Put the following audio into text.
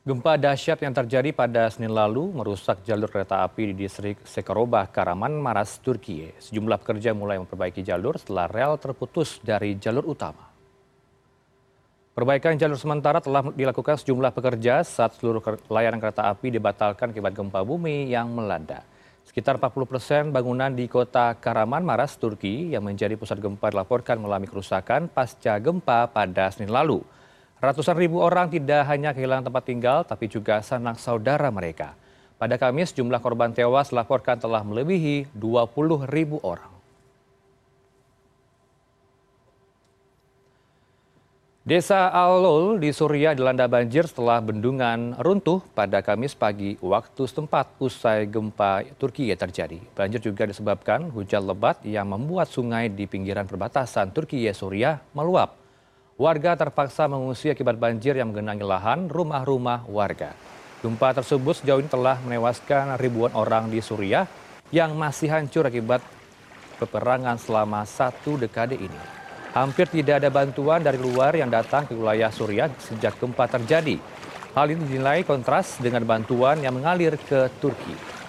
Gempa dahsyat yang terjadi pada Senin lalu merusak jalur kereta api di distrik Sekarobah, Karaman, Maras, Turkiye. Sejumlah pekerja mulai memperbaiki jalur setelah rel terputus dari jalur utama. Perbaikan jalur sementara telah dilakukan sejumlah pekerja saat seluruh layanan kereta api dibatalkan akibat gempa bumi yang melanda. Sekitar 40 persen bangunan di kota Karaman, Maras, Turki yang menjadi pusat gempa dilaporkan mengalami kerusakan pasca gempa pada Senin lalu. Ratusan ribu orang tidak hanya kehilangan tempat tinggal, tapi juga sanak saudara mereka. Pada Kamis, jumlah korban tewas laporkan telah melebihi 20 ribu orang. Desa Al-Lul di Suriah dilanda banjir setelah bendungan runtuh pada Kamis pagi waktu setempat usai gempa Turki terjadi. Banjir juga disebabkan hujan lebat yang membuat sungai di pinggiran perbatasan Turki Suriah meluap. Warga terpaksa mengungsi akibat banjir yang menggenangi lahan rumah-rumah warga. Gempa tersebut sejauh ini telah menewaskan ribuan orang di Suriah yang masih hancur akibat peperangan selama satu dekade ini. Hampir tidak ada bantuan dari luar yang datang ke wilayah Suriah sejak gempa terjadi. Hal ini dinilai kontras dengan bantuan yang mengalir ke Turki.